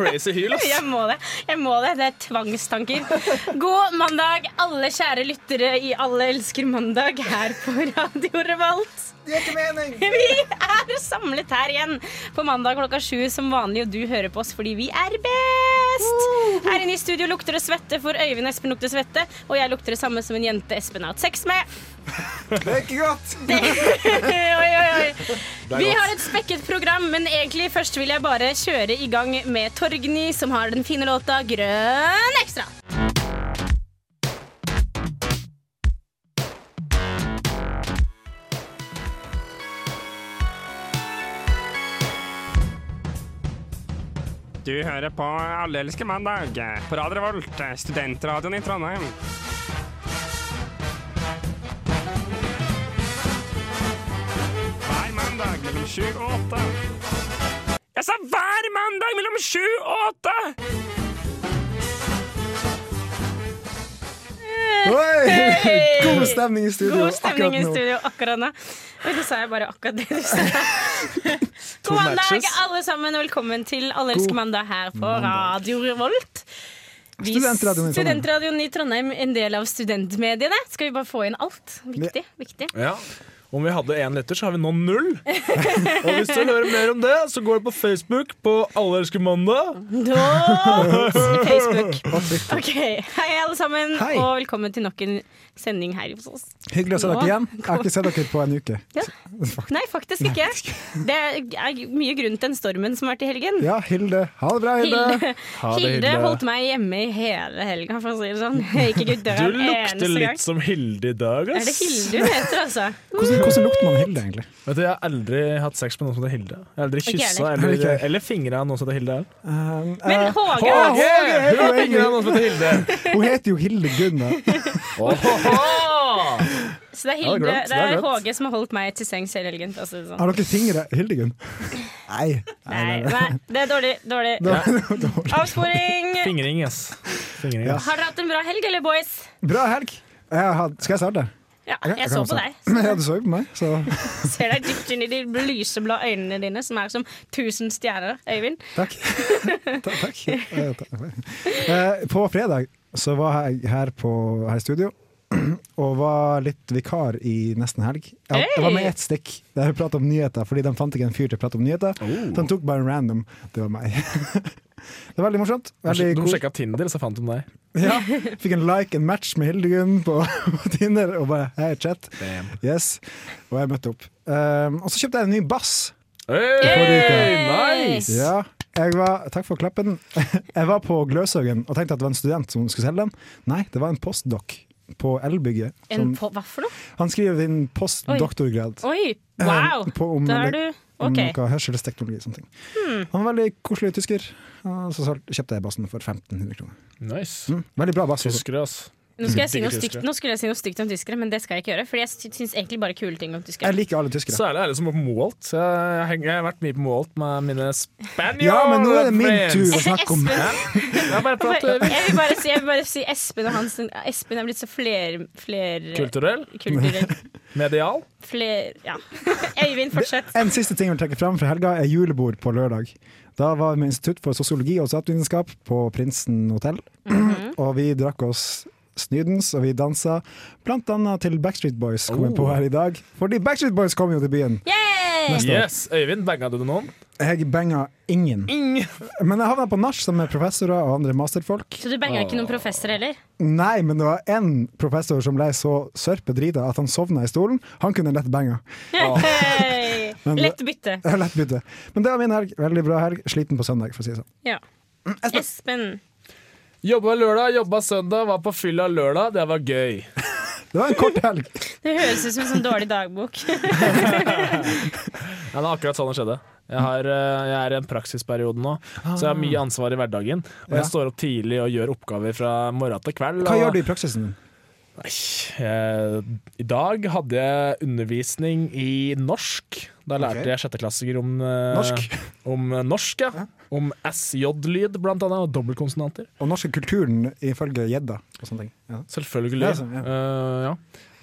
Crazy hyl, ass. Jeg må det. Jeg må det. Det er tvangstanker. God mandag, alle kjære lyttere i Alle elsker mandag her på Radio Revolt. Det er ikke mening! Vi er samlet her igjen på mandag klokka sju som vanlig, og du hører på oss fordi vi er best. Her inne i studio lukter det svette, for Øyvind Espen lukter svette, og jeg lukter det samme som en jente Espen har hatt sex med. Det er ikke godt! oi, oi, oi. Vi har et spekket program, men egentlig først vil jeg bare kjøre i gang med Torgny, som har den fine låta Grønn ekstra. Du hører på Alle elsker mandag på Radio Revolt, studentradioen i Trondheim. Hver mandag mellom sju og åtte. Jeg sa hver mandag mellom sju og åtte! Oi! God stemning i studio. God stemning i akkurat nå. studio akkurat nå. Oi, så sa jeg bare akkurat det du sa. God mandag, matches. alle sammen, og velkommen til Allerske mandag her på Radio Revolt. Vi- Studentradioen i Studentradioen i Trondheim, en del av studentmediene. Skal vi bare få inn alt? Viktig. viktig. Ja. Om vi hadde én lytter, så har vi nå null. Og hvis du vil høre mer om det, så går du på Facebook på Alle elsker mandag. Da, Facebook. Ok, Hei, alle sammen, Hei. og velkommen til nok en sending her hos oss. Hyggelig å se dere igjen. Jeg har ikke sett dere på en uke. Ja. Nei, faktisk ikke. Det er mye grunn til den stormen som har vært i helgen. Ja, Hilde. Ha det bra, Hilde. Hilde, Ha det, Hilde holdt meg hjemme i hele helga, for å si det sånn. Jeg gikk ikke ut Du døra en lukter eneste gang. litt som Hilde i dag, Er det Hilde hun heter, altså? Hvordan, hvordan lukter man Hilde, egentlig? Vet du, Jeg har aldri hatt sex med noen som heter Hilde. Jeg har aldri kyssa eller, Ikke. eller fingra noen som heter Hilde. Um, Men eh, Håge, Håge! Er Hun heter Hun heter jo Hilde Gunnar. da. Så det er, Hilde, det, er det er er. Håge som har holdt meg til sengs hele helgen. For å si det sånn. Har dere fingre Hildegunn? Nei. Nei, nei, det er dårlig. dårlig. Dårlig. Avsporing! Fingring, yes. Fingring, Ja. Har dere hatt en bra helg, eller boys? Bra helg. Jeg har skal jeg starte? Ja, Jeg- jeg jeg så også. på deg. Ja, du så jo på meg, så Ser deg dypt inn i de lyseblå øynene dine, som er som tusen stjerner. Øyvind. takk. Ta- takk. Uh. Eh, På fredag så var jeg her, på, her i studio og var litt vikar i nesten helg. Jeg, jeg var med i ett stikk der jeg pratet om nyheter, fordi de fant ikke en fyr til å prate om nyheter. Så de tok bare en random. Det var meg. Det var veldig morsomt. Veldig De sjekka Tinder, så fant de deg. Ja, fikk en like and match med Hildegunn på, på Tinder, og bare hei, chat. Yes. Og jeg møtte opp. Um, og så kjøpte jeg en ny bass. Hey, nice! Ja, jeg var, takk for klappen. Jeg var på Gløshaugen og tenkte at det var en student som skulle selge den. Nei, det var en postdoc på Elbygget. En som- på, hva for noe? Han skriver din postdoktorgrad. Oi, wow! Eh, på om, Da er du om OK. noe hørselsteknologi og sånne ting. Han var veldig koselig tysker. Og så kjøpte jeg bassen for 1500 kroner. Nice. Mm, veldig bra bass. Tyskere, ass. Nå, skal jeg si noe stygt, nå skulle jeg si noe stygt om tyskere, men det skal jeg ikke gjøre. For jeg syns egentlig bare kule ting om tyskere. Jeg liker alle tyskere. Særlig alle som var på Moholt. Jeg, jeg, jeg har vært mye på Moholt med mine spanjoler. Ja, men nå er det min tur å snakke om Jeg bare prater Jeg vil bare si, jeg vil bare si Espen og Hansen. Espen er blitt så fler, fler kulturell, kulturell. medial. Fler Ja. Øyvind, fortsett. En siste ting jeg vil trekke fram fra helga, er julebord på lørdag. Da var vi med Institutt for sosiologi og statsvitenskap på Prinsen hotell. Mhm. Og vi drakk oss snydens, og vi dansa annet til Backstreet Boys kom oh. på Oh. her i dag. Fordi Backstreet Boys kom jo til byen. Yes, Øyvind, banga du noen? Jeg banga ingen. Men jeg havna på nach sammen med professorer og andre masterfolk. Så du banga ikke noen professor heller? Nei, men det var én professor som ble så sørpedrita at han sovna i stolen. Han kunne lett banga. Oh. Men- Lett bytte. Er Lett bytte. Men det var min helg. Veldig bra helg. Sliten på søndag, for å si det sånn. Ja. Espen. Jobba lørdag, jobba søndag, var på fylla lørdag. Det var gøy. Det var en kort helg. Det høres ut som en sånn dårlig dagbok. Ja, det er akkurat sånn det skjedde. Jeg, har, eh, jeg er i en praksisperiode nå, så jeg har mye ansvar i hverdagen. Og Ja. jeg står opp tidlig og gjør oppgaver fra morgen til kveld. Hva og, gjør du i praksisen Nei, Jeg, I dag hadde jeg undervisning i norsk. Da lærte okay. jeg sjetteklassinger om eh, Norsk? Om norsk, ja. Om SJ-lyd, blant annet, og dobbeltkonsonanter. Og norske kulturen ifølge gjedda og sånne ting. Ja. Selvfølgelig. Ja, så, ja. Uh, ja.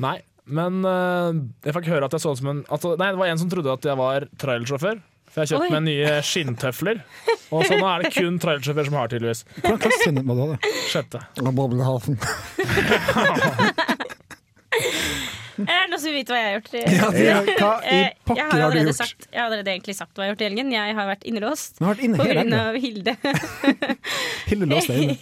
Nei, men uh, jeg fikk høre at jeg så ut som en altså, Nei, det var en som trodde at jeg var trailersjåfør. For jeg kjøpte meg nye skinntøfler. Og så nå er det kun trailersjåfør som har, tydeligvis. Hvordan klassetrinn må du ha det? Sjette. Er det noen som vil vite hva jeg har gjort? Ja, det, hva i Eh, pokker har har du gjort? sagt Jeg har allerede egentlig sagt hva jeg har gjort i helgen. Jeg har vært innelåst har vært inne på grunn av Hilde. Hilde låste deg inne.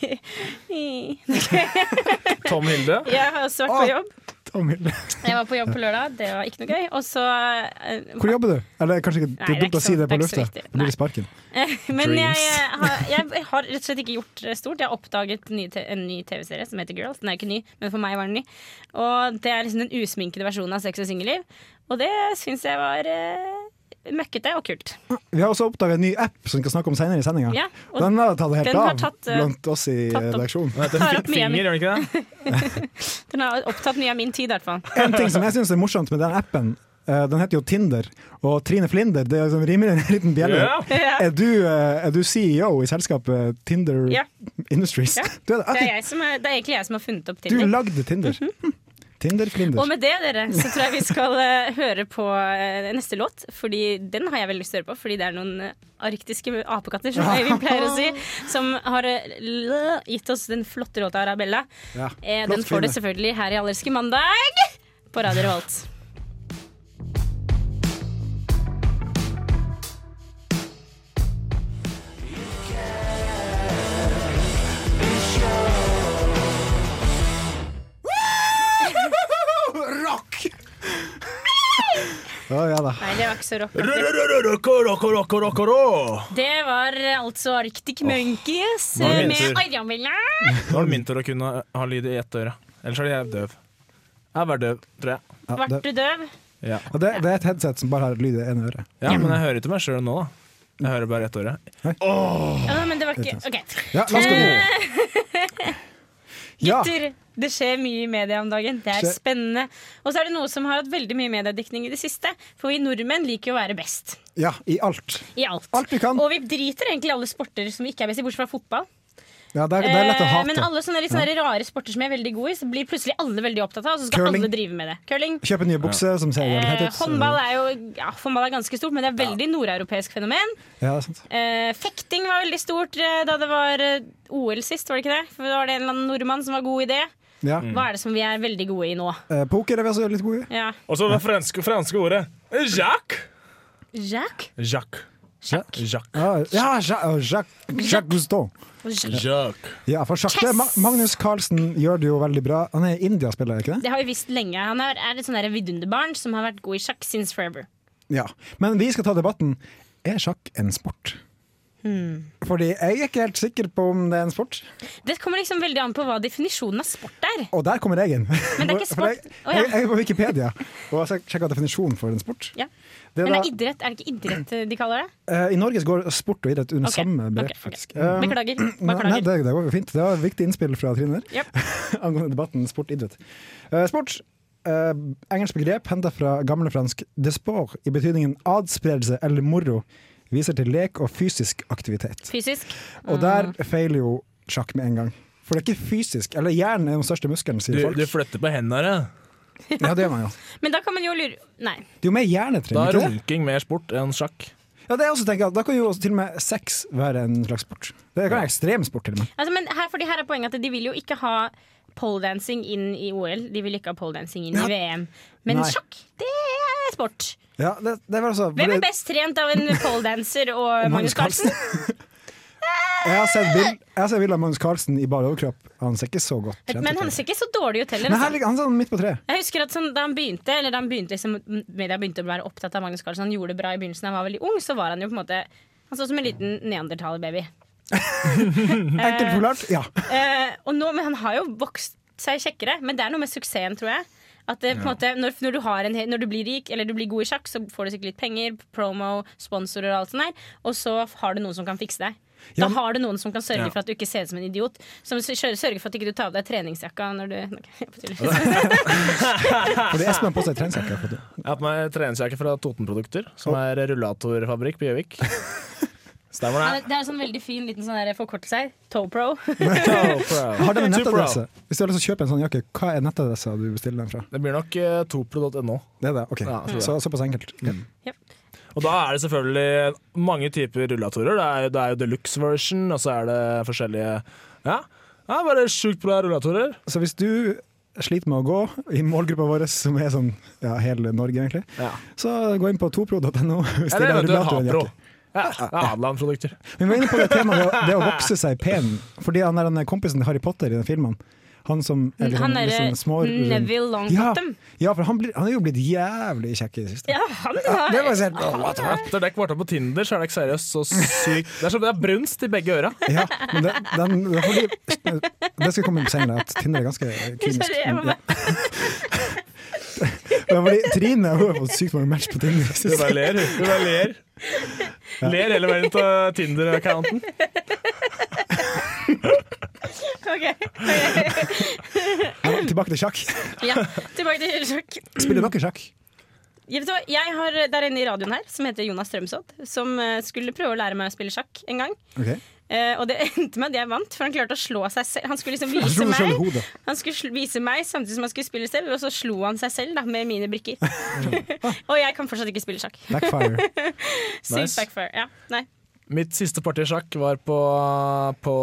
Tom Hilde. Jeg har også vært på jobb. Tom Jeg var på jobb på lørdag, det var ikke noe gøy. Og så eh, Hvor jobber du? Eller kanskje ikke, det er det dumt å si det det på lufta. viktig. Blir det sparken. Men jeg, eh, har, jeg har rett og slett ikke gjort det stort. Jeg har oppdaget ny en ny TV-serie som heter Girls. Den er ikke ny, men for meg var den ny. Og det er liksom den usminkede versjonen av Sex og singelliv. Og det syns jeg var eh, møkkete og kult. Vi har også oppdaga en ny app som vi skal snakke om senere i sendinga. Ja, Den har tatt helt den har av tatt, eh, blant oss i redaksjonen. Den heter opp Finger, gjør den ikke det? den har opptatt mye av min tid, i hvert fall. En ting som jeg syns er morsomt med den appen, eh, den heter jo Tinder. Og Trine Flinder, det liksom rimer en liten bjelle. Ja. Ja. Er, du, eh, er du CEO i selskapet Tinder Ja. Industries? Ja. Du er det? Det er, jeg som er, det er egentlig jeg som har funnet opp Tinder. Du lagde Tinder. Mm Tinder Flinder. Og med det, dere, så tror jeg vi skal eh, høre på eh, neste låt. Fordi den har jeg veldig lyst til å høre på, fordi det er noen eh, arktiske apekatter, som vi pleier å si, som har gitt oss den flotte låta Arabella. Ja, den får du selvfølgelig her i Allerske mandag på Radio Revolt. Å ja da. Nei, det var ikke så rock. Rocko, rocko, rocko, rocko, rå. Det var altså Arctic Monkeys eh, det med Arjamilla. Nå er det min tur å kunne ha lyd i ett øre. Ellers er jeg døv. Jeg var døv, tror jeg. Ja, Vart du døv? Ja. og det, det er et headset som bare har lyd i ene øre. ja, men jeg hører ikke meg sjøl nå, da. Jeg hører bare ett øre. Ja, men det var ikke OK. Ja, la oss gå videre. Ja. Gutter, det skjer mye i media om dagen. Det er spennende. Og så er det noe som har hatt veldig mye mediedekning i det siste. For vi nordmenn liker jo å være best ja, i alt. i alt. Alt vi kan. Og vi driter egentlig alle sporter som vi ikke er best i, bortsett fra fotball. Ja, det, er, det er lett å Eh, hate. Men alle sånne litt sånne rare sporter som jeg er veldig god i, så blir plutselig alle veldig opptatt av, og så skal Curling. alle drive med det. Curling. Kjøpe nye bukser som ser Eh, ut. håndball er jo ja, håndball er ganske stort, men det er veldig nordeuropeisk fenomen. Ja, det er sant. Eh, fekting var veldig stort eh, da det var eh, OL sist, var det ikke det? For da var det en eller annen nordmann som var god i det. Ja. Hva er det som vi er veldig gode i nå? Eh, poker er vi også litt gode i. Ja. Og så det franske, franske ordet Jacques. Jacques. Jacques. Sjakk. Jacques. Ja, ja Jacques, oh, Jacques, Jacques Cousteau. Jacques. Ja, for Jacques, det- Ma- Magnus Carlsen gjør det jo veldig bra. Han er India-spiller, ikke det? Det har vi visst lenge. Han er, er et sånn der vidunderbarn som har vært god i sjakk since forever. Ja. Men vi skal ta debatten. Er sjakk en sport? Hmm. Fordi jeg er ikke helt sikker på om det er en sport. Det kommer liksom veldig an på hva definisjonen av sport er. Og der kommer jeg inn. Men det er ikke sport. jeg, jeg, jeg er på Wikipedia og har sjekka definisjonen for en sport. Ja. Det er Men det er, idrett, er det ikke idrett eh, de kaller det? Uh, I Norge går sport og idrett under okay. samme begrep, ok. faktisk. Um, Beklager. Beklager. nei, det, det går fint. Det var viktig innspill fra Trine Yep. angående debatten sport-idrett. Uh, sport, Uh, engelsk begrep henta fra gamle fransk 'desport', i betydningen adspredelse eller moro, viser til lek og fysisk aktivitet. Fysisk. Og der feiler jo sjakk med en gang. For det er ikke fysisk. Eller hjernen er den største muskelen, Du, sier folk. du flytter på hendene. Ja, det gjør man jo. Men da kan man jo lure Nei. Det er jo mer Da hjernetrening. er ikke det? runking mer sport enn sjakk. Ja, det er også, tenker Da kan jo også til og med sex være en slags sport. Det kan være ekstremsport, til og med. Altså, men her, fordi her er poenget at de vil jo ikke ha poledancing inn i OL. De vil ikke ha poledancing inn Ja. i VM. Men Nei. sjakk, det er sport. Ja, det, det var altså, Hvem er best trent av en poledancer og Magnus Carlsen? Jeg har sett bild- jeg har sett bilde av Magnus Carlsen i bar overkropp. Han ser ikke så godt trent Men han ser ikke så dårlig ut heller. Altså. ligger han sånn midt på tre. Jeg husker at sånn, Da han begynte Eller da han begynte liksom, media begynte å være opptatt av Magnus Carlsen, han gjorde det bra i begynnelsen, han var veldig ung, så var han jo på en måte Han så ut som en liten neandertalerbaby. Enkelt forklart, ja. uh, og nå, men han har jo vokst seg kjekkere, men det er noe med suksessen, tror jeg. At det, på en måte, når, når, du har en, når du blir rik eller du blir god i sjakk, så får du sikkert litt penger, promo, sponsorer og alt sånt der. Og så har du noen som kan fikse deg. Da Ja, men- har du noen som kan sørge Ja. for at du ikke ser ut som en idiot. Som sørger for at du ikke tar av deg treningsjakka når du. Fordi Espen har på seg treningsjakke. Jeg har på meg treningsjakke fra Totenprodukter, som er rullatorfabrikk på Gjøvik. Stemmer Ja, det? Det er en sånn veldig fin liten sånn forkortelse her. Topro. Har dere en nettadresse? Hvis du har lyst til å kjøpe en sånn jakke, hva er nettadressa du bestiller den fra? Det blir nok uh, topro.no. Det er det, ok. Ja, det. Så, såpass enkelt. Ja. Og da er det selvfølgelig mange typer rullatorer. Det er, det er jo deluxe version, og så er det forskjellige Ja, ja bare sjukt bra rullatorer. Så hvis du sliter med å gå i målgruppa vår, som er sånn ja, hele Norge egentlig, Ja. så gå inn på topro.no. Eller er eventuelt Hapro. Jakke. Ja, ja Hadeland-produkter. Vi var inne på det temaet det å, vokse seg pen. Fordi han er den kompisen til Harry Potter i den filmen, han som er liksom, Han er liksom sånn små Neville Longbottom. Ja, for han, blir, han er jo blitt jævlig kjekk i det siste. Ja, han Ja, har det var helt oh? Etter dere ble på Tinder, så er det ikke seriøst så sykt Det er som det er brunst i begge øra. Ja, men det, den, det, er fordi, det skal komme senere, at Tinder er ganske kynisk. Sorry, jeg må Men, ja. Ja, fordi Trine hun har fått sykt mange match på Tinder. Du bare ler. Du bare ler. Ler hele veien til Tinder-accounten. Ok. Ja, Tilbake til sjakk. Ja, tilbake til sjakk. Spiller dere sjakk? Jeg har Det er en i radioen her som heter Jonas Strømsodd, som eh, skulle prøve å lære meg å spille sjakk en gang. Ok. Eh, og det endte med at jeg vant, for han klarte å slå seg selv. Han skulle liksom vise meg. Han skulle sl- vise meg samtidig som han skulle spille selv, og så slo han seg selv da, med mine brikker. og jeg kan fortsatt ikke spille sjakk. Backfire. Sykt Nice. backfire. Ja, nei. Mitt siste parti sjakk var på, på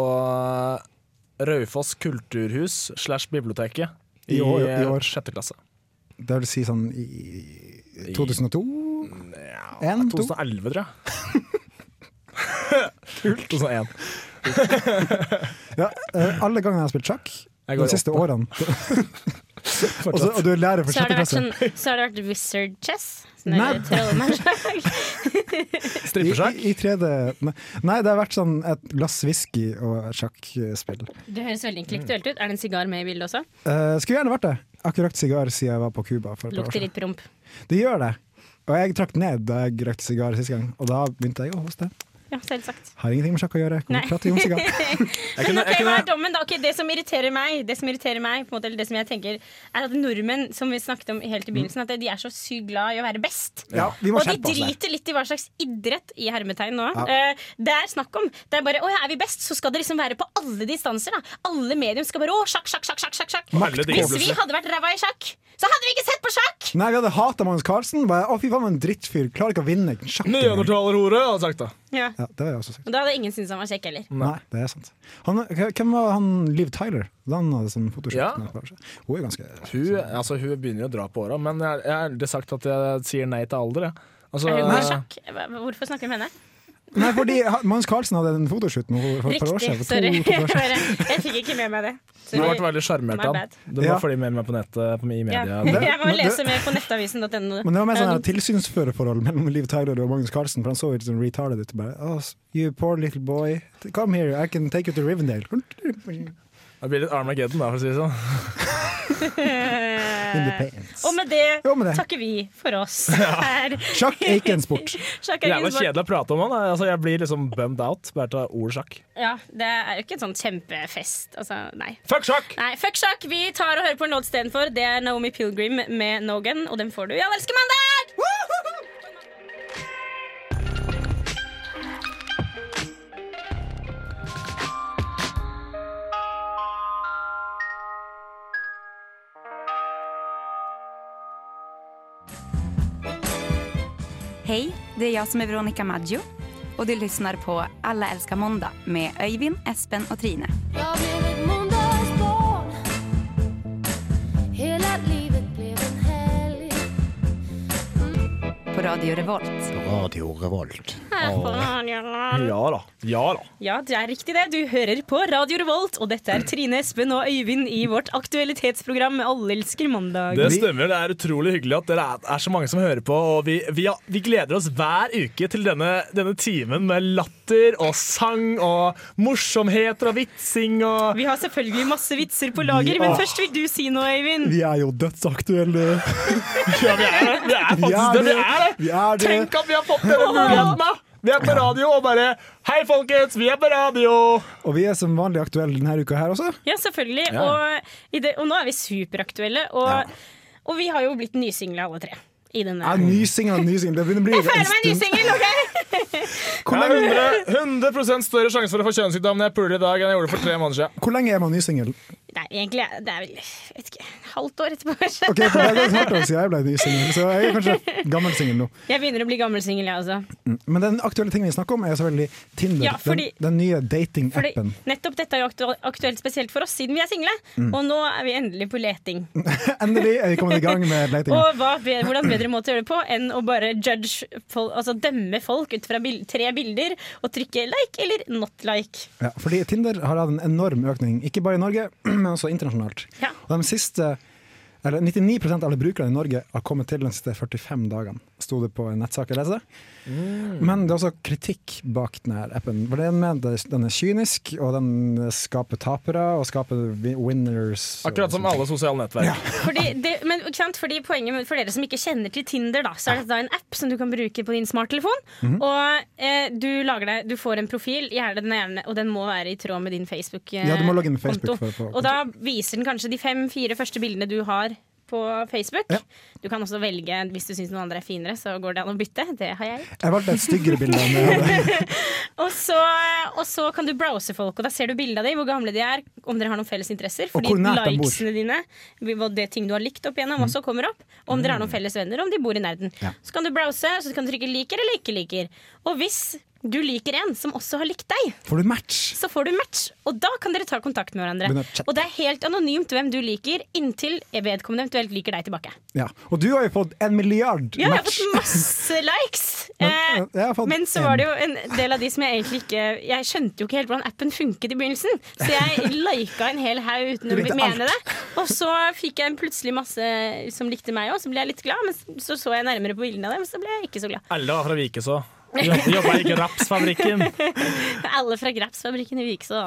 Raufoss kulturhus slash biblioteket i, I år- i eh, år. sjette klasse. Det vil si sånn i 2002? Ja, 2011, tror jeg. 2001. Ja, eh, alle gangene jeg har spilt sjakk, de siste åtte. årene og, så, og du er lærer for Så sjette klasse. sånn, så har det vært wizard chess. Sånn Nei. Strippesjakk. i, i 3D Nei, det har vært sånn et glass whisky og sjakkspill. Det høres veldig intellektuelt ut. Er det en sigar med i bildet også? Uh, skulle gjerne vært det. Akkurat sigar siden jeg var på Cuba. for et par år Lukter litt promp. Det gjør det. Og jeg trakk ned da jeg røykte sigar sist gang, og da begynte jeg å hoste. Ja, selvsagt. Har ingenting med sjakk å gjøre. Kan Nei. vi prate om sigar? Men ok, hva er dommen da? Ok, det som irriterer meg, det som irriterer meg på en måte, eller det som jeg tenker, er at nordmenn, som vi snakket om helt i begynnelsen, at de er så sykt glad i å være best. Ja, vi må Og de driter litt i hva slags idrett i hermetegn nå. Ja. Uh, det er snakk om Det er bare Å ja, er vi best, så skal det liksom være på alle distanser. da Alle medium skal bare Å, sjakk, sjakk, sjakk, sjakk, sjakk, Hvis vi hadde vært ræva i sjakk, så hadde vi ikke sett på sjakk! Nei, vi hadde hata Magnus Carlsen. Bare, å, fy faen, en drittfyr. Klarer ikke å vinne sjakk. engang. Neandertalerhore, hadde sagt det. Ja. Ja, det har jeg også sagt. Og da hadde ingen syntes han var kjekk heller. Nei, det er sant. Han, hvem var han Liv Tyler? Da han hadde sånn fotoshoot. Ja. med. Hun er ganske Hun, altså, hun begynner jo å dra på åra, men jeg, jeg har aldri sagt at jeg sier nei til alder. Jeg. Altså, Er hun på sjakk? Hvorfor snakker vi om henne? Nei, fordi Mons Carlsen hadde en fotoshoot nå for et par år siden. For Sorry. to, to år siden. Jeg fikk ikke med meg det. du har vært veldig sjarmert av den. Du må Ja. følge med meg på nettet på, i Ja. Det, Jeg må Men lese mer på nettavisen.no. Men det var mer sånn tilsynsførerforhold mellom Liv Tyler og Magnus Carlsen, for han så litt sånn retarded ut. Bare, oh, you poor little boy, come here, I can take you to Rivendale. Det blir litt Armageddon, da, for å si det sånn. In the pants. Og med det Jo, med det. takker vi for oss her. Sjakk er ikke en sport. Jævla kjedelig å prate om han. Altså, jeg blir liksom bummed out bare til ord sjakk. Ja, det er jo ikke en sånn kjempefest. Altså, nei. Fuck sjakk! Nei, Fuck sjakk! Vi tar og hører på en låt istedenfor. Det er Naomi Pilgrim med Nogan, og den får du i Alle elsker mandag! Hej, det är jag som är Veronica Maggio och du lyssnar på Alla älskar måndag med Öyvind, Espen och Trine. Radio Revolt. Radio Revolt. Her på Radio Revolt. Ja da. Ja da. Ja, det er riktig det. Du hører på Radio Revolt, og dette er Trine Espen og Øyvind i vårt aktualitetsprogram Alle elsker mandag. Det stemmer. Det er utrolig hyggelig at dere er, så mange som hører på. Og vi, vi, vi gleder oss hver uke til denne, denne timen med latter og sang og morsomheter og vitsing og Vi har selvfølgelig masse vitser på lager, men først vil du si noe, Øyvind. Vi er jo dødsaktuelle. Ja, vi er det. Vi er faktisk Vi er det. Vi er det. Vi er det. Tenk at vi har fått denne muligheten, da! Vi er på radio og bare Hei, folkens, vi er på radio! Og vi er som vanlig aktuelle denne uka her også. Ja, selvfølgelig. Ja. Og, i det, og nå er vi superaktuelle. Og, Ja. og vi har jo blitt nysingla alle tre. I denne. Ja, Nysingel og nysingel. Det begynner å bli Jeg føler en meg nysingel, OK? Hvor Jeg har 100, 100 større sjanse for å få kjønnssykdom når jeg puler i dag enn jeg gjorde for tre måneder siden. hvor lenge er man nysingel? Nei, egentlig det er vel vet ikke, halvt år etterpå, kanskje. Ok, for Det er ganske hardt å si jeg ble nysingel, så jeg er kanskje gammel singel nå. Jeg begynner å bli gammel singel, jeg også. Men den aktuelle tingen vi snakker om, er selvfølgelig Tinder. Ja, fordi- den, den nye Fordi datingappen. nettopp dette er jo aktu- aktuelt spesielt for oss, siden vi er single. Mm. Og nå er vi endelig på leting. Endelig er vi kommet i gang med letinga. Og hva, be- hvordan bedre måte å gjøre det på enn å bare judge folk, altså dømme folk ut fra bild, tre bilder og trykke like eller not like. Ja, fordi Tinder har hatt en enorm økning, ikke bare i Norge, men også internasjonalt. Ja. Og de siste eller 99 av alle brukerne i Norge har kommet til de siste 45 dagene, sto det på en nettsak jeg leste. Men det er også kritikk bak denne appen. For den mener den er kynisk, og den skaper tapere og skaper winners. Akkurat som alle sosiale nettverk. Fordi, det, men, ikke sant? Fordi poenget For dere som ikke kjenner til Tinder, da, så er det da en app som du kan bruke på din smarttelefon. Mhm. Og eh, du, lager deg, du får en profil, gjerne den ene, og den må være i tråd med din Facebook-konto. Ja, du må logge inn med Facebook for og da viser den kanskje de fem-fire første bildene du har på Facebook. Ja. Du kan også velge, hvis du syns noen andre er finere, så går det an å bytte. Det har jeg. Jeg valgte et styggere bilde. Og så, og så kan du browse folk, og da ser du bildet av dem, hvor gamle de er, om dere har noen felles interesser. Fordi likesene dine, det ting du har likt opp igjennom, også kommer opp. Om dere har noen felles venner, om de bor i nærheten. Ja. Så kan du browse, så kan du trykke liker eller ikke liker. Og hvis du liker en som også har likt deg, Får du match? så får du match. Og da kan dere ta kontakt med hverandre. Og det er helt anonymt hvem du liker, inntil vedkommende eventuelt liker deg tilbake. Ja. Og du har jo fått en milliard match. Ja, jeg har fått masse likes. Men, Eh, har fått men så var det jo en del av de som jeg egentlig ikke Jeg skjønte jo ikke helt hvordan appen funket i begynnelsen. Så jeg lika en hel haug uten å mene alt. det. Og så fikk jeg plutselig masse som likte meg òg, så ble jeg litt glad. Men så så jeg nærmere på bildene av dem, så ble jeg ikke så glad. Var fra Vikeså. Jobb- Jobba i Grapsfabrikken. Alle fra Grapsfabrikken i Vikså.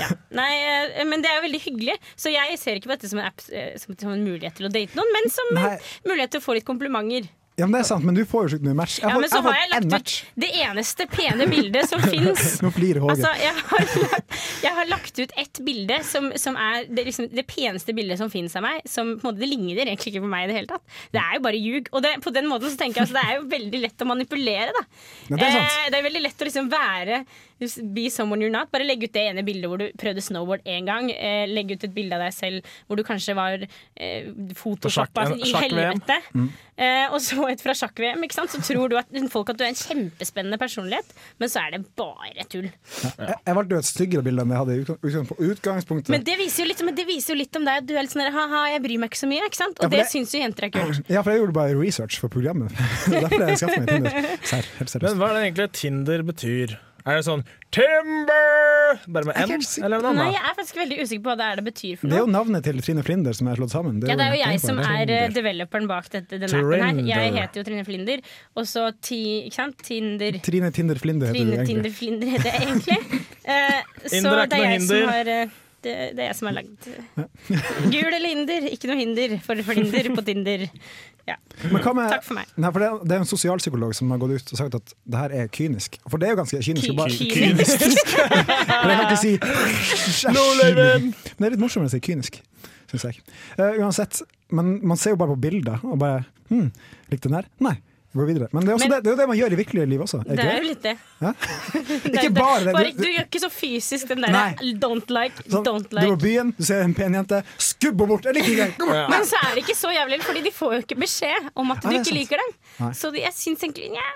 Ja. Nei, eh, men det er jo veldig hyggelig. Så jeg ser ikke på dette som en, app, eh, som, som en mulighet til å date noen, men som Nei. en mulighet til å få litt komplimenter. Ja, men det er sant, men du får jo ikke noe match. Jeg Ja, men så har jeg lagt ut det eneste pene bildet som fins. Nå flirer Håge. Altså, jeg, har, lagt- jeg har lagt ut ett bilde som, som er det, liksom, det peneste bildet som fins av meg. Som på en måte Det ligner egentlig ikke på meg i det hele tatt. Det er jo bare ljug. Og det, på den måten så tenker jeg altså, det er jo veldig lett å manipulere, da. Ja, det er sant. Eh, det er veldig lett å liksom være Be someone you're not. Bare legg ut det ene bildet hvor du prøvde snowboard én gang. Eh, legg ut et bilde av deg selv hvor du kanskje var eh, photoshoppa Sjakk- i helvete. Mm. Eh, og så et fra sjakk-VM. ikke sant? Så tror du at folk at du er en kjempespennende personlighet, men så er det bare tull. Jeg, jeg valgte jo et styggere bilde enn jeg hadde i på utgangspunktet. Men det viser jo litt, det viser jo litt om deg at du er litt sånn ha-ha, jeg bryr meg ikke så mye. ikke sant? Og ja, det det- syns jo jenter er kult. Ja, for jeg gjorde bare research for programmet. Derfor har jeg skaffet meg Tinder. Helt Men hva er det egentlig Tinder betyr? Er det sånn Timber? Bare med N, eller noe Nei, annet? jeg er faktisk veldig usikker på hva det er det betyr for Det er jo noe. navnet til Trine Flinder som er slått sammen. Ja, det er jo jeg som er eh, developeren bak dette, denne appen her. Jeg Trinder. heter jo Trine Flinder. Og så ti, ikke sant? Tinder. Trine Tinder Flinder heter du Trine Tinder. Flinder heter jeg egentlig. Eh, så Inder er ikke det er noe jeg som hinder. har eh, det, det er jeg som har lagd Gul eller hinder, ikke noe hinder for flinder på Tinder. Ja. Men hva med, Takk for meg. Nei, for det, er- det er en sosialpsykolog som har gått ut og sagt at det her er kynisk. For det er jo ganske kynisk. Ky- bare- kynisk. For jeg kan ikke si no, Men det er litt morsommere å si kynisk, syns jeg. Uh, uansett, men man ser jo bare på bilder og bare hm, Likte den her? Nei. Gå videre. Men det er, Men- det, det er jo det man gjør i virkelige liv også. Det er jo litt det. Ja? Er Ikke bare det. Du- du gjør ikke så fysisk den derre don't like, Sånn, don't Du går like. på byen, du ser en pen jente, skubb henne bort! Ja. Men så er det ikke så jævlig, Fordi de får jo ikke beskjed om at du er ikke sant. liker dem. Nei. Så jeg syns egentlig nja,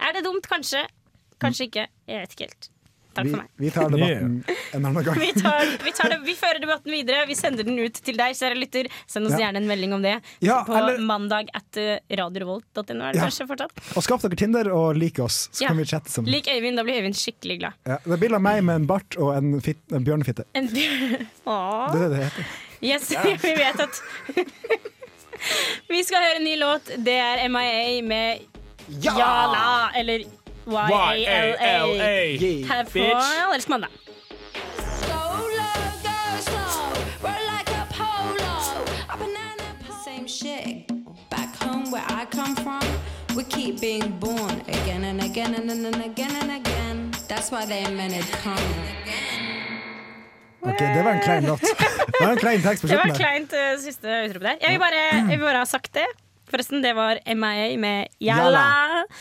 Er det dumt? Kanskje. Kanskje ikke. Jeg vet ikke helt. Takk Vi, for meg. vi tar debatten en annen gang. Vi, tar, vi, tar det, vi fører debatten videre. Vi sender den ut til deg, kjære lytter. Send oss Ja. gjerne en melding om det Ja, på eller- mandag at uh, radiorevolt.no. Er det Ja. kanskje fortsatt? Og skaff dere Tinder og lik oss, så Ja. kan vi chatte sammen. Lik Øyvind, da blir Øyvind skikkelig glad. Ja, det er bilde av meg med en bart og en, fit, en bjørnefitte. En Åh. Det er det det heter. Yes, vi vet at Vi skal høre en ny låt. Det er MIA med Jala, eller YALA. Her på mandag. Go low, go slow, roll like a polo. A banana pole. Same shit. Back home where I come from, We keep being born again and again and, and, and again and again. That's why they made it. Ok, Det var en klein låt. Det var en klein tekst på Det var en der. kleint uh, siste utrop der. Jeg vil, bare, jeg vil bare ha sagt det. Forresten, det var MIA med YALA.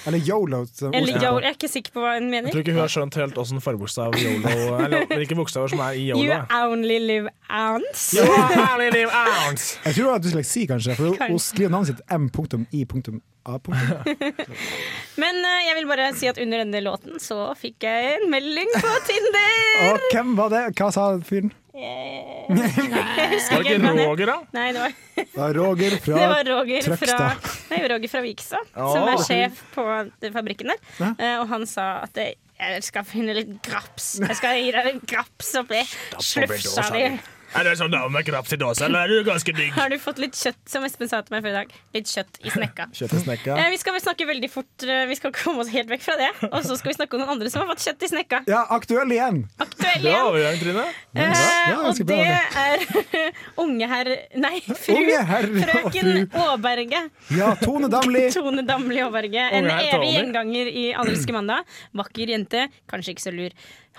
Eller yolo. Eller YOLO. jeg er ikke sikker på hva hun mener. Jeg tror ikke hun har skjønt helt åssen forbokstav yolo Eller hvilke bokstaver som er i YOLO. You only live ounce. You only live ounce. Jeg tror det var dysleksi, kanskje. For hun, hun skriver navnet sitt M.I.A. Men uh, jeg vil bare si at under denne låten så fikk jeg en melding på Tinder. Og hvem var det? Hva sa fyren? Eh, Jeg husker Var det ikke. Roger, da? Nei, det var, Det var Roger fra det var Roger fra, Trøgstad. nei, Roger fra Vikstad, oh. som er sjef på fabrikken der. Eh, Og han sa at jeg skal finne litt graps. Jeg skal gi deg litt graps oppi slufsa di. Er du sånn dame med kraps i dåse, eller er du ganske digg? Har du fått litt kjøtt, som Espen sa til meg før i dag? Litt kjøtt i snekka. Kjøtt i snekka. Eh, Vi skal vel snakke veldig fort eh, Vi skal komme oss helt vekk fra det. Og så skal vi snakke om noen andre som har fått kjøtt i snekka. Ja, aktuell igjen! Aktuell igjen. overgang, Trine. Eh, Ja, og det er unge herr Nei, fru. Unge herr Frøken fru. Aaberge. Ja, Tone Damli. Tone Damli Aaberge. En evig gjenganger i Allelske mandag. Vakker jente, kanskje ikke så lur.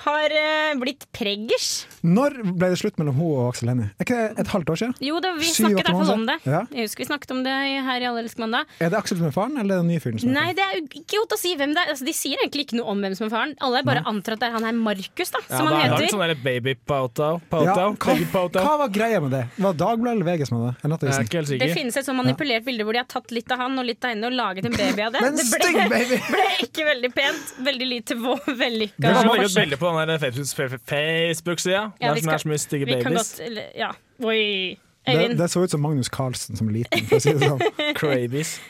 Har eh, blitt preggers. Når ble det slutt mellom hun og Aksel Hennie? Er ikke det et halvt år siden? Jo, det, vi Syv, snakket i hvert fall om det. Ja. Jeg husker vi snakket om det her i Allelsk mandag. Er det Aksel som er faren, eller er det den nye fyren som er Nei, det er ikke godt å si hvem det er. Altså, de sier egentlig ikke noe om hvem som er faren. Alle bare antar at det er han her Markus, da, som han er heter. sånn der baby poto. Ja, hva, Baby pautau. hva var greia med det? Var det Dagbladet eller VG som hadde det? Jeg er ikke helt Det sikker. finnes et sånn manipulert bilde hvor de har tatt litt av han og litt av henne og laget en baby av det. Men det stygg baby! ble ikke veldig pent. Veldig lite vellykka. Det var var legge ut forskjell. bilde på den der Facebook- Facebook-sida. Ja, der vi som er skal- så mye stygge Vi kan babies. godt eller, Ja. Oi. Det, det så ut som Magnus Carlsen som liten, for å si det sånn. Crabies.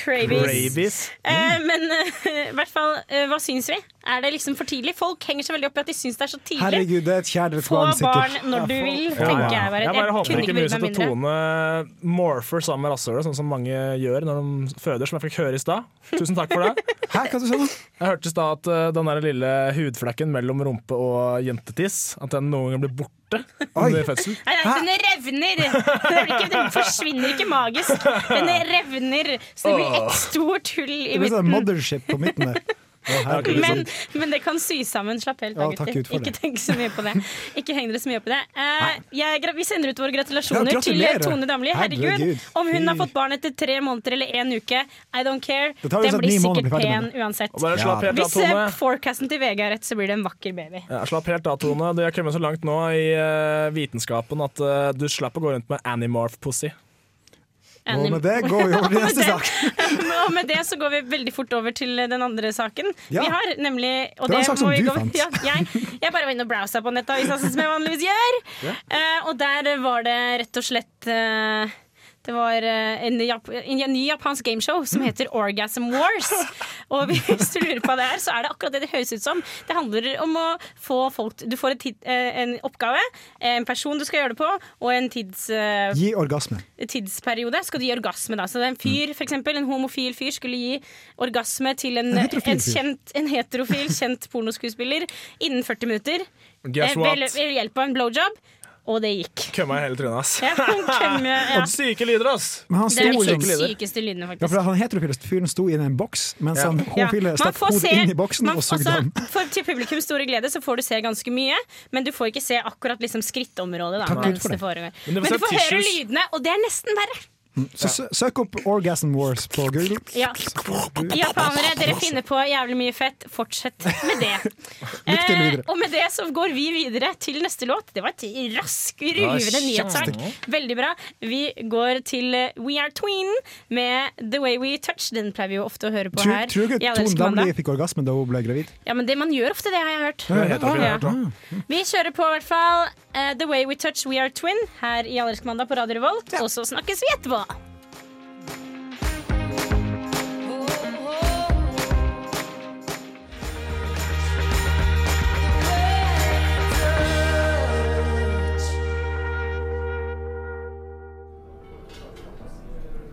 Crabies. Mm. Eh, men eh, i hvert fall, uh, hva syns vi? Er det liksom for tidlig? Folk henger seg veldig opp i at de syns det er så tidlig. Herregud, det er et Få kjærlighetsbarn, barn sikkert. når du vil, Ja, tenker ja. jeg bare. Jeg bare håper ikke Muset til. Tone morfer sammen med rasshølet, sånn som mange gjør når de føder, som jeg fikk høre i stad. Tusen takk for det. Hæ, hva du sa du? Jeg hørte i stad at uh, den der lille hudflekken mellom rumpe og jentetiss At den noen gang blir borte Oi. under fødsel. Nei, den revner! Den, ikke, den forsvinner ikke magisk. Den revner, så det blir et stort hull i Det blir sånn midten. mothership på midten der. Å, herregud. Men, men det kan sy sammen. Slapp helt av, ja, gutter. Ikke tenk så mye på det. Ikke heng dere så mye opp i det. Uh, jeg, vi sender ut våre gratulasjoner Ja, til. Tone Damli. Herregud, Herregud. Om hun har fått barn etter tre måneder eller én uke, I don't care. Det Den blir sikkert pen uansett. Bare slapp helt av, Hvis uh, forecasten til VG er rett, så blir det en vakker baby. Ja, slapp helt av, Tone. Det har kommet så langt nå i uh, vitenskapen at eh, du slapp å gå rundt med Animorph-pussy. Og med det går vi over til neste sak. Og med det så går vi veldig fort over til den andre saken. Ja. Vi har nemlig og Det var en sak som du gå- fant. Ja, jeg, jeg bare var inne og browsa på nettavisa, som jeg vanligvis gjør. Eh, og der var det rett og slett eh, det var eh, en, jap en ny japansk gameshow som heter Orgasm Wars. Og hvis du lurer på hva det er, så er det akkurat det det høres ut som. Det handler om å få folk Du får tid, eh, en oppgave, en person du skal gjøre det på, og en tids... eh, Gi orgasme. tidsperiode skal du gi orgasme. Da. Så det er en fyr, for eksempel, en homofil fyr skulle gi orgasme til en, En kjent, en heterofil kjent pornoskuespiller innen 40 minutter. Guess what? Ved, ved hjelp av en blowjob. Og det gikk. Kømma i hele trynet, ass. Ja, kømme, ja. Og syke lyder, ass! Men han Det er de liksom lyder. sykeste lydene, ja, for Han heterofile fyren sto i en boks, mens Ja. han homofile ja. stakk hodet inn i boksen man- og sugde altså, ham. For til publikums store glede så får du se ganske mye, men du får ikke se akkurat liksom, skrittområdet da, Takk Gud for det det. Men du får, men du får høre lydene, og det er nesten verre. Så ja. søk opp Orgasm Wars på Google. Ja. Japanere, dere finner på jævlig mye fett. Fortsett med det. Eh, og med det så går vi videre til neste låt. Det var et rask, ruvende nyhetssak. Veldig bra. Vi går til eh, We Are Tween med The Way We Touch. Den pleier vi jo ofte å høre på her. tror du ikke Tone. Damli fikk orgasme da hun ble gravid? Ja, men det man gjør ofte det, har jeg hørt. Ja. Vi kjører på i hvert fall eh, The Way We Touch We Are Twin her i Allersk mandag på Radio Revolt. Og så snakkes vi etterpå.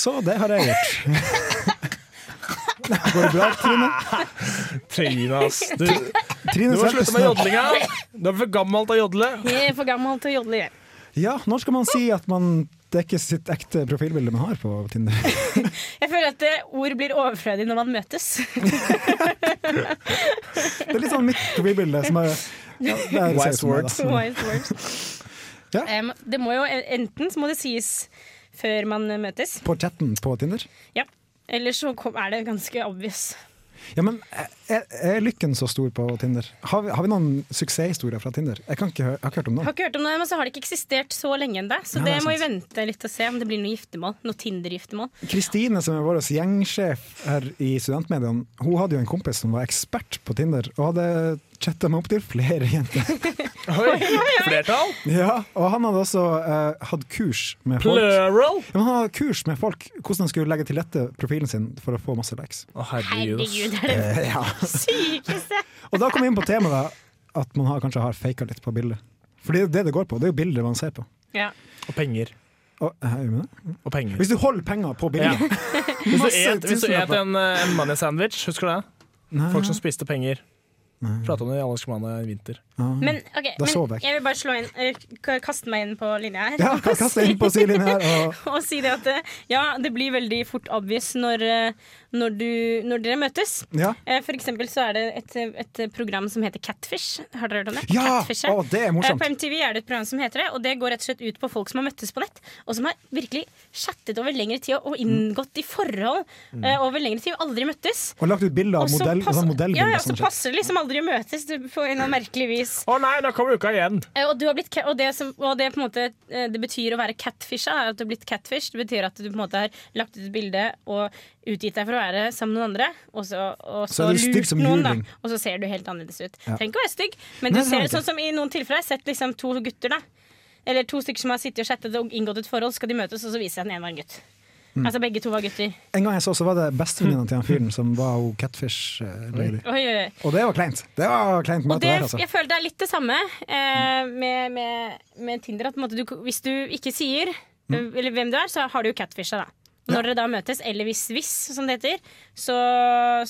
Så det har jeg gjort. Går det bra, Trine? Trine, ass. Du, Trine du må slutte med jodlinga. Du er for gammel til å jodle. Jeg er for gammel til å jodle. jeg. Ja, når skal man si at man det er ikke sitt ekte profilbilde man har på Tinder? Jeg føler at ord blir overflødig når man møtes. Det er litt sånn mitt profilbilde som er ja, det er Wise words. Wise words. Ja. Um, det må jo Enten så må det sies før man møtes, På chatten på Tinder? ja. eller så er det ganske obvious. Ja, men er, er lykken så stor på Tinder? Har vi, har vi noen suksesshistorier fra Tinder? Jeg, kan ikke, jeg har ikke hørt om Jeg har ikke hørt om det, men så har det ikke eksistert så lenge ennå. Så Ja, det det må vi vente litt og se om det blir noe giftermål. Noe Tinder-giftermål. Kristine, som er vår gjengsjef her i studentmediene, hun hadde jo en kompis som var ekspert på Tinder, og hadde chatta opp til flere jenter. Oi, flertall? Ja, og han hadde også eh, hatt kurs med folk. Plural? Ja, men han hadde kurs med folk hvordan han skulle legge til rette profilen sin for å få masse likes. Å, herregud. Herregud, det er det Eh, ja. sykeste! Og da kom vi inn på temaet at man har, kanskje har faka litt på bildet. For det er jo det det går på. Det er jo bildet man ser på. Ja. Og penger. Og, eh, gjør? Og penger. Hvis du holder penger på Ja. bildet Hvis du et, hvis du et en, eh, en money sandwich, husker du det? Nei. Folk som spiste penger. Prata om det i mann i vinter. Men, ok, men jeg. vil bare slå inn eh, kaste meg inn på linja her. Ja, kaste deg inn på linja her. Og, og si det at eh, ja, det blir veldig fort obvious når, eh, når, du, når dere møtes. ja. For eksempel så er det et, et program som heter Catfish. Har dere hørt om det? ja! Catfish, Å, det er morsomt. På MTV er det et program som heter det, og det går rett og slett ut på folk som har møttes på nett, og som har virkelig chattet over lengre tid og inngått i forhold mm. over lengre tid og aldri møttes. Og lagt ut bilder av modell, pass- sånn ja, modellbilder. ja, så passer det liksom aldri å møtes du- på en eller annen merkelig vis. Å nei, da kommer uka igjen! Eh, Og, du har blitt, og, det som, og det, på en måte, eh, det betyr å være catfisha. er At du har blitt catfish. Det betyr at du på en måte har lagt ut et bilde og utgitt deg for å være sammen med noen andre, og så, og Så så, er du stygg lurt som noen, da. juling. Og så ser du helt annerledes ut. Ja. Trenger ikke å være stygg, men Nei, du ser er det sånn som i noen tilfeller. Jeg har sett liksom to gutter, da. Eller to stykker som har sittet og chattet og inngått et forhold, skal de møtes, og så viser jeg den ene var en gutt. Mm. Altså begge to var gutter. En gang jeg så, så var det bestevenninna til han fyren som var catfish eh, lady. Oi, oi, oi. Og det var kleint. Det var kleint møte der, altså. jeg føler det er litt det samme eh, med, med, med Tinder. At måte du, hvis du ikke sier Mm. eh, eller hvem du er, så har du jo catfisha. da. Når dere da møtes, eller hvis hvis, som det heter, så,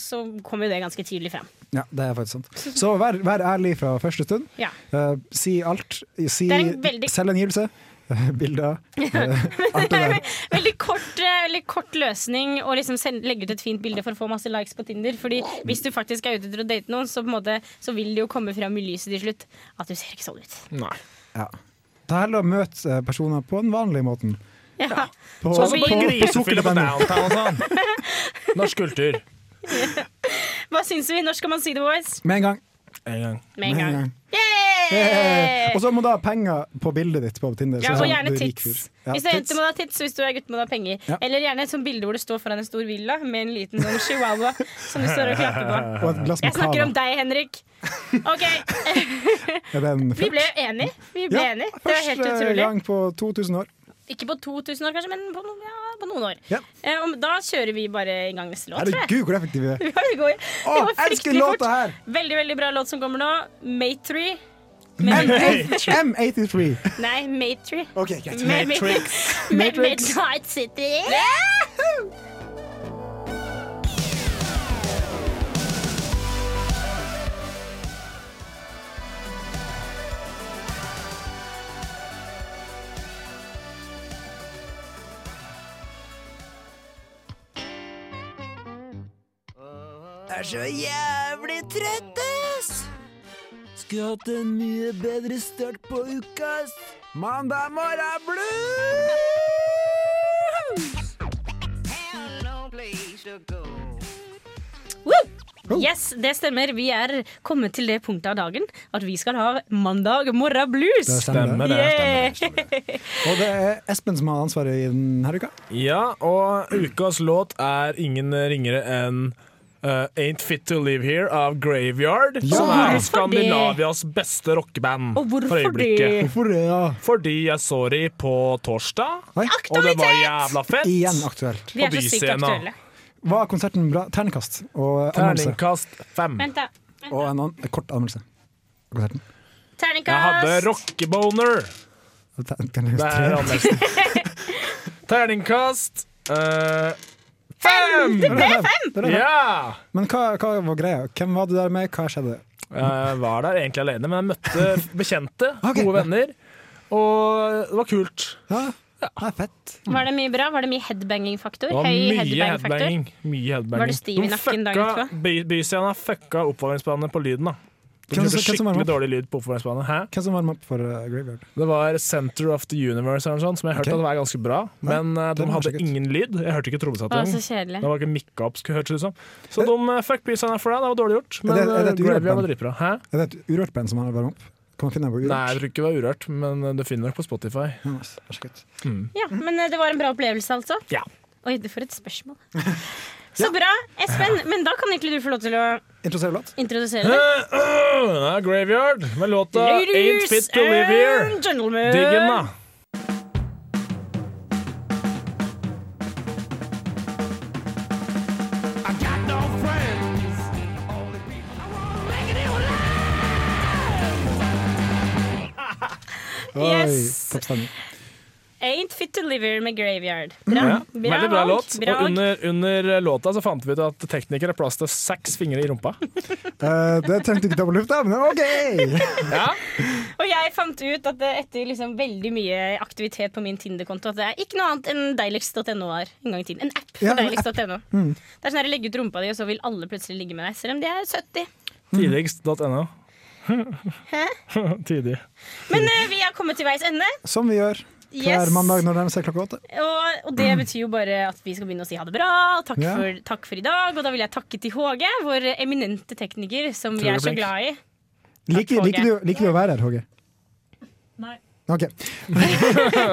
så kommer jo det ganske tydelig frem. Ja, det er faktisk sant. Så vær, vær ærlig fra første stund. Ja. Uh, si alt. Si veldig- eh, Bilder. eh. Veldig kort, eh, veldig kort løsning å liksom legge ut et fint bilde for å få masse likes på Tinder. Fordi hvis du faktisk er ute etter å date noen, så, på en måte, så vil det jo komme fram i lyset til slutt at du ser ikke sånn ut. Nei. Ja. Ta heller å møt eh, personer på den vanlige måten. Ja. På, Sånn som på på sukker.no. downtown og sånn. Norsk kultur. Hva syns vi? Når skal man si det, boys? Med en gang. En gang. Med en gang. Eh, Og så må du ha penger på bildet ditt på Tinder. Ja, sånn og som gjerne er tits. Ja, hvis du er jente, må du ha tits. Hvis du er gutt, må du ha penger. Ja. Eller gjerne et sånt bilde hvor du står foran en stor villa med en liten sånn chihuahua som du står og klapper på. Og Jeg snakker om deg, Henrik. OK, vi ble enige. Vi ble Ja, enige. Det var helt utrolig. Første gang på 2000 år. Ikke på 2000 år, kanskje, men på, noen- ja, på noen år. Ja. Eh, da kjører vi bare i gang neste låt. Herregud, hvor effektive vi er. Å, elsker låta her! Veldig, veldig bra låt som kommer nå. Mate3. M83. Nei, Mate3. OK, greit. Med- med- med- Matrix. Midnight City. er så jævlig trøtt, ass! Skulle hatt en mye bedre start på uka, ass. Mandag morgen blues! Woo! Yes, det stemmer. Vi er kommet til det punktet av dagen at vi skal ha mandag morgen blues. Det stemmer. Yeah. Og det er Espen som har ansvaret i denne uka. Ja, og ukas låt er ingen ringere enn eh, Ain't Fit To Live Here av Graveyard, Ja. som er Skandinavias beste rockeband Og hvorfor for det? Hvorfor det, ja? Fordi jeg så de på torsdag, Oi. og det var jævla fett. Igjen aktuelt. Vi er så sykt aktuelle. Var konserten bra? Terningkast og anmeldelse. Terningkast fem. Vent, da. Og en, annen, kort anmeldelse. Konserten. Terningkast. Jeg hadde rockeboner. Terningkast Det er anmeldelsen. Terningkast eh, fem! Det er fem! Ja! Men hva, hva var greia? Hvem var du der med? Hva skjedde? Jeg var der egentlig alene, men jeg møtte bekjente, okay. gode venner. Og det var kult. Ja, det er fett. Var det mye bra? Var det mye headbanging-faktor? Det Høy mye headbang-faktor? headbanging. Mye headbanging. Var du stiv i nakken dagen etterpå? by- Byscena fucka oppvarmingsbandet på lyden. da De Hvem hørte som- hvem som var skikkelig dårlig lyd på oppvarmingsbanen. Hæ? Hvem som varma opp for uh, Graveyard? Det var Center of the Universe, eller noe sånt, som jeg hørte okay. at var ganske bra. Men eh, de hadde ingen lyd. Jeg hørte ikke kjedelig. Det var ikke mikka opp, skulle hørtes ut som. Så de uh, fuck Byscena for deg, Det var dårlig gjort. Men det- er det eh, Graveyard var dritbra. Hæ? Er det et urørt band som har varma opp? Kan man finne på urørt? Nei, jeg tror ikke det var urørt, men eh, du finner nok på Spotify. Ja, nice. Vær så god. Ja, men eh, det var en bra opplevelse, altså? Ja. Oi, du får et spørsmål. Så bra, Espen. Men da kan egentlig du få lov til å Introdusere låt? introdusere det. Uh, uh, Graveyard med låta Ain't Fit To Live Here. Diggen. Digg den, da. Yes. toppstemning. Ain't Fit To Live Here med Graveyard. Bra. Ja, veldig bra låt. bra Og under, under låta så fant vi ut at teknikere har plass til seks fingre i rumpa. Eh, det trengte ikke lufta, men OK! Ja, Og jeg fant ut at det etter liksom veldig mye aktivitet på min Tinder-konto at det er ikke noe annet enn deiligst.no er en gang i tiden. En app for Ja, deiligst.no. Mm. Det er sånn her, legge ut rumpa di, og så vil alle plutselig ligge med deg. Selv om de er 70. Tidligst.no. Hæ? Tidig. Men uh, vi har kommet til veis ende. Som vi gjør hver Yes. mandag når den ser klokka åtte. Og, og det betyr jo bare at vi skal begynne å si ha det bra. Takk, yeah. for, takk for i dag. Og da vil jeg takke til HG, vår eminente tekniker, som vi er så glad i. Liker, du, liker du å være her, Håge? Nei. OK.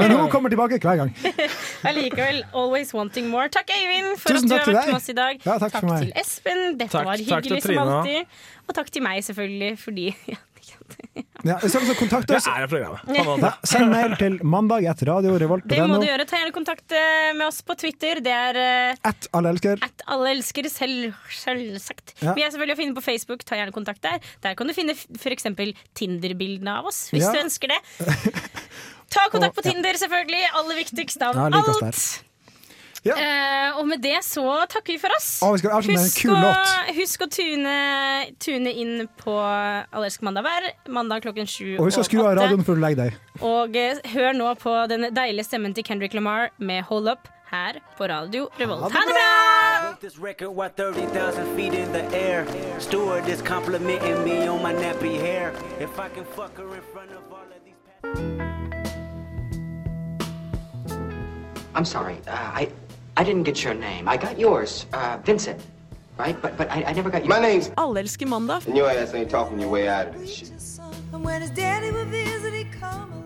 Men hun kommer tilbake hver gang. Allikevel, always wanting more. Takk, Øyvind, for Tusen at du har vært deg. med oss i dag. Ja, takk for meg. til Espen. Dette Takk- var hyggelig som alltid. Og takk til meg, selvfølgelig, fordi ja, så, så kontakt oss. Det er programmet. ja, send mail til mandag etter radio revolt. Det må du gjøre. Ta gjerne kontakt eh, med oss på Twitter. Det er eh, At alle elsker. at alle elsker selv, selvsagt. Ja. Vi er selvfølgelig å finne på Facebook. Ta gjerne kontakt der. Der kan du finne f.eks. Tinder-bildene av oss, hvis Ja. du ønsker det. Ta kontakt på Tinder, selvfølgelig. Aller viktigst av Ja, alt. Ja. Eh, og med det så takker vi for oss. Å, vi Husk å, husk å tune, tune inn på Allersk mandag hver mandag klokken sju Og husk å skru av radioen før du legger deg. Og eh, hør nå på den deilige stemmen til Kendrick Lamar med Hold Up her på Radio Revolt. Ha det bra! This record while 30,000 feet in the air. Steward is complimenting me on my nappy hair. If I can fuck her in front of all of these. I'm sorry. Uh, I I didn't get your name. I got yours, uh, Vincent. Right? But but I, I never got your My name's Alle elsker mandag. and your ass ain't talking your way out of this shit. And when his daddy will visit, he come